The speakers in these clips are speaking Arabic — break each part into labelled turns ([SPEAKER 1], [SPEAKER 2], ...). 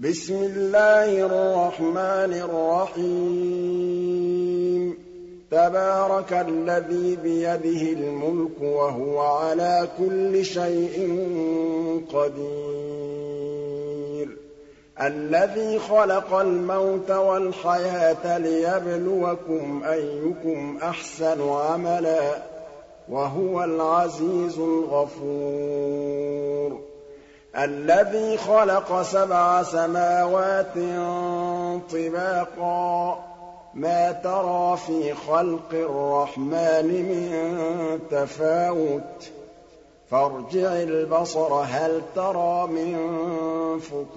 [SPEAKER 1] بِسْمِ اللَّهِ الرَّحْمَٰنِ الرَّحِيمِ. تَبَارَكَ الَّذِي بِيَدِهِ الْمُلْكُ وَهُوَ عَلَىٰ كُلِّ شَيْءٍ قَدِيرٌ. الَّذِي خَلَقَ الْمَوْتَ وَالْحَيَاةَ لِيَبْلُوَكُمْ أَيُّكُمْ أَحْسَنُ عَمَلًا ۚ وَهُوَ الْعَزِيزُ الْغَفُورُ. الَّذِي خَلَقَ سَبْعَ سَمَاوَاتٍ طِبَاقًا ۖ. مَّا تَرَىٰ فِي خَلْقِ الرَّحْمَٰنِ مِن تَفَاوُتٍ ۖ. فَارْجِعِ الْبَصَرَ هَلْ تَرَىٰ مِن فُطُورٍ؟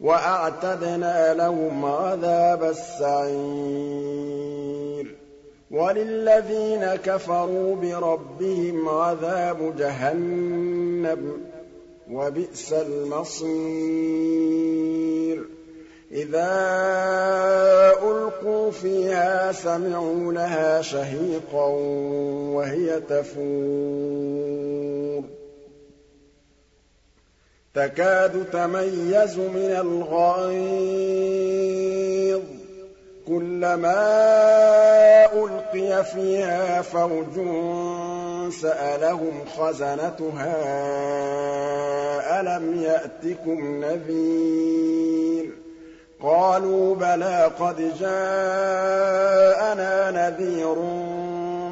[SPEAKER 1] وَأَعْتَدْنَا لَهُمْ عَذَابَ السَّعِيرِ. وَلِلَّذِينَ كَفَرُوا بِرَبِّهِمْ عَذَابُ جَهَنَّمَ ۖ وَبِئْسَ الْمَصِيرُ. إِذَا أُلْقُوا فِيهَا سَمِعُوا لَهَا شَهِيقًا وَهِيَ تَفُورُ. تَكَادُ تَمَيَّزُ مِنَ الْغَيْظِ ۖ. كُلَّمَا أُلْقِيَ فِيهَا فَوْجٌ سَأَلَهُمْ خَزَنَتُهَا أَلَمْ يَأْتِكُمْ نَذِيرٌ؟ قَالُوا بَلَىٰ قَدْ جَاءَنَا نَذِيرٌ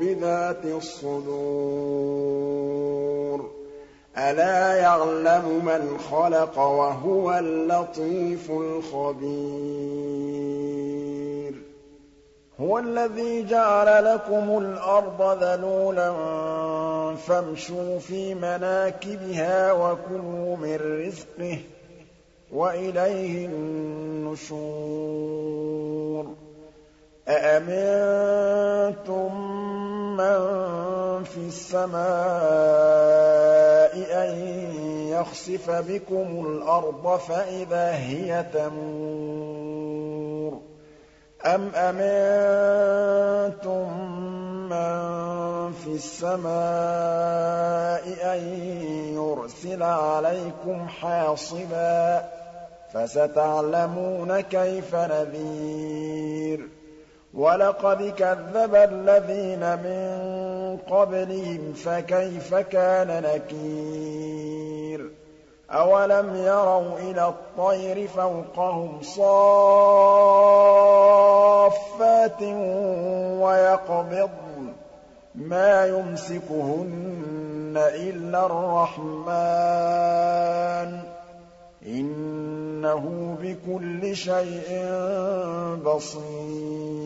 [SPEAKER 1] بِذَاتِ الصُّدُورِ. أَلَا يَعْلَمُ مَنْ خَلَقَ وَهُوَ اللَّطِيفُ الْخَبِيرُ. هُوَ الَّذِي جَعَلَ لَكُمُ الْأَرْضَ ذَلُولًا فَامْشُوا فِي مَنَاكِبِهَا وَكُلُوا مِن رِّزْقِهِ ۖ وَإِلَيْهِ النُّشُورُ. أَأَمِنتُم مَّن فِي السَّمَاءِ أَن يَخْسِفَ بِكُمُ الْأَرْضَ فَإِذَا هِيَ تَمُورُ أَمْ أَمِنتُم مَّن فِي السَّمَاءِ أَن يُرْسِلَ عَلَيْكُمْ حَاصِبًا ۖ فَسَتَعْلَمُونَ كَيْفَ نَذِيرِ وَلَقَدْ كَذَّبَ الَّذِينَ مِن قَبْلِهِمْ فَكَيْفَ كَانَ نَكِيرِ؟ أَوَلَمْ يَرَوْا إِلَى الطَّيْرِ فَوْقَهُمْ صَافَّاتٍ وَيَقْبِضْنَ؟ مَا يُمْسِكُهُنَّ إِلَّا الرَّحْمَٰنُ ۚ. إِنَّهُ بِكُلِّ شَيْءٍ بَصِيرٌ.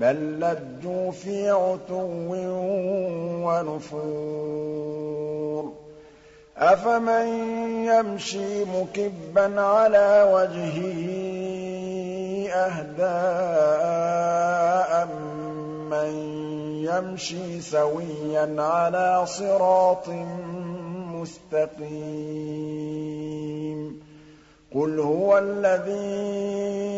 [SPEAKER 1] بَل لَّجُّوا فِي عُتُوٍّ وَنُفُورٍ. أَفَمَن يَمْشِي مُكِبًّا عَلَىٰ وَجْهِهِ أَهْدَىٰ أَمَّن يَمْشِي سَوِيًّا عَلَىٰ صِرَاطٍ مُّسْتَقِيمٍ. قُلْ هُوَ الَّذِي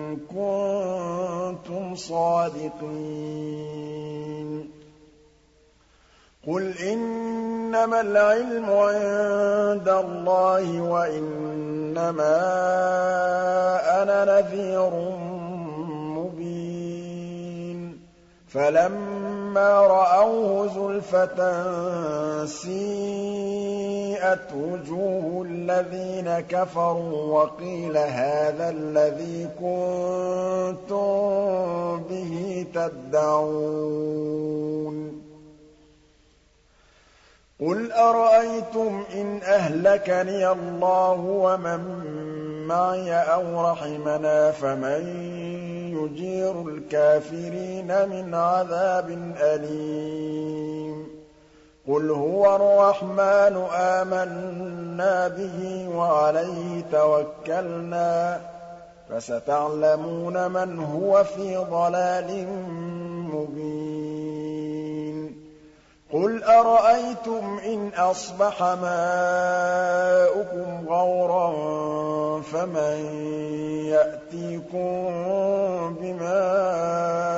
[SPEAKER 1] كُنتُمْ صَادِقِينَ. قُلْ إِنَّمَا الْعِلْمُ عِندَ اللَّهِ وَإِنَّمَا أَنَا نَذِيرٌ فَلَمَّا رَأَوْهُ زُلْفَةً سِيئَتْ وُجُوهُ الَّذِينَ كَفَرُوا وَقِيلَ هَٰذَا الَّذِي كُنتُم بِهِ تَدَّعُونَ قُلْ أَرَأَيْتُمْ إِنْ أَهْلَكَنِيَ اللَّهُ وَمَن مَّعِيَ أَوْ رَحِمَنَا فَمَن يُجِيرُ الْكَافِرِينَ مِنْ عَذَابٍ أَلِيمٍ. قُلْ هُوَ الرَّحْمَٰنُ آمَنَّا بِهِ وَعَلَيْهِ تَوَكَّلْنَا ۖ. فَسَتَعْلَمُونَ مَنْ هُوَ فِي ضَلَالٍ مُّبِينٍ. قُلْ أَرَأَيْتُمْ إِنْ أَصْبَحَ مَاؤُكُمْ غَوْرًا فَمَن يَأْتِيكُم بِمَاءٍ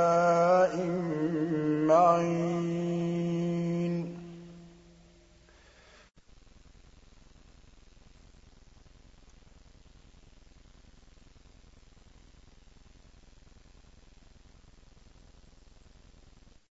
[SPEAKER 1] مَّعِينٍ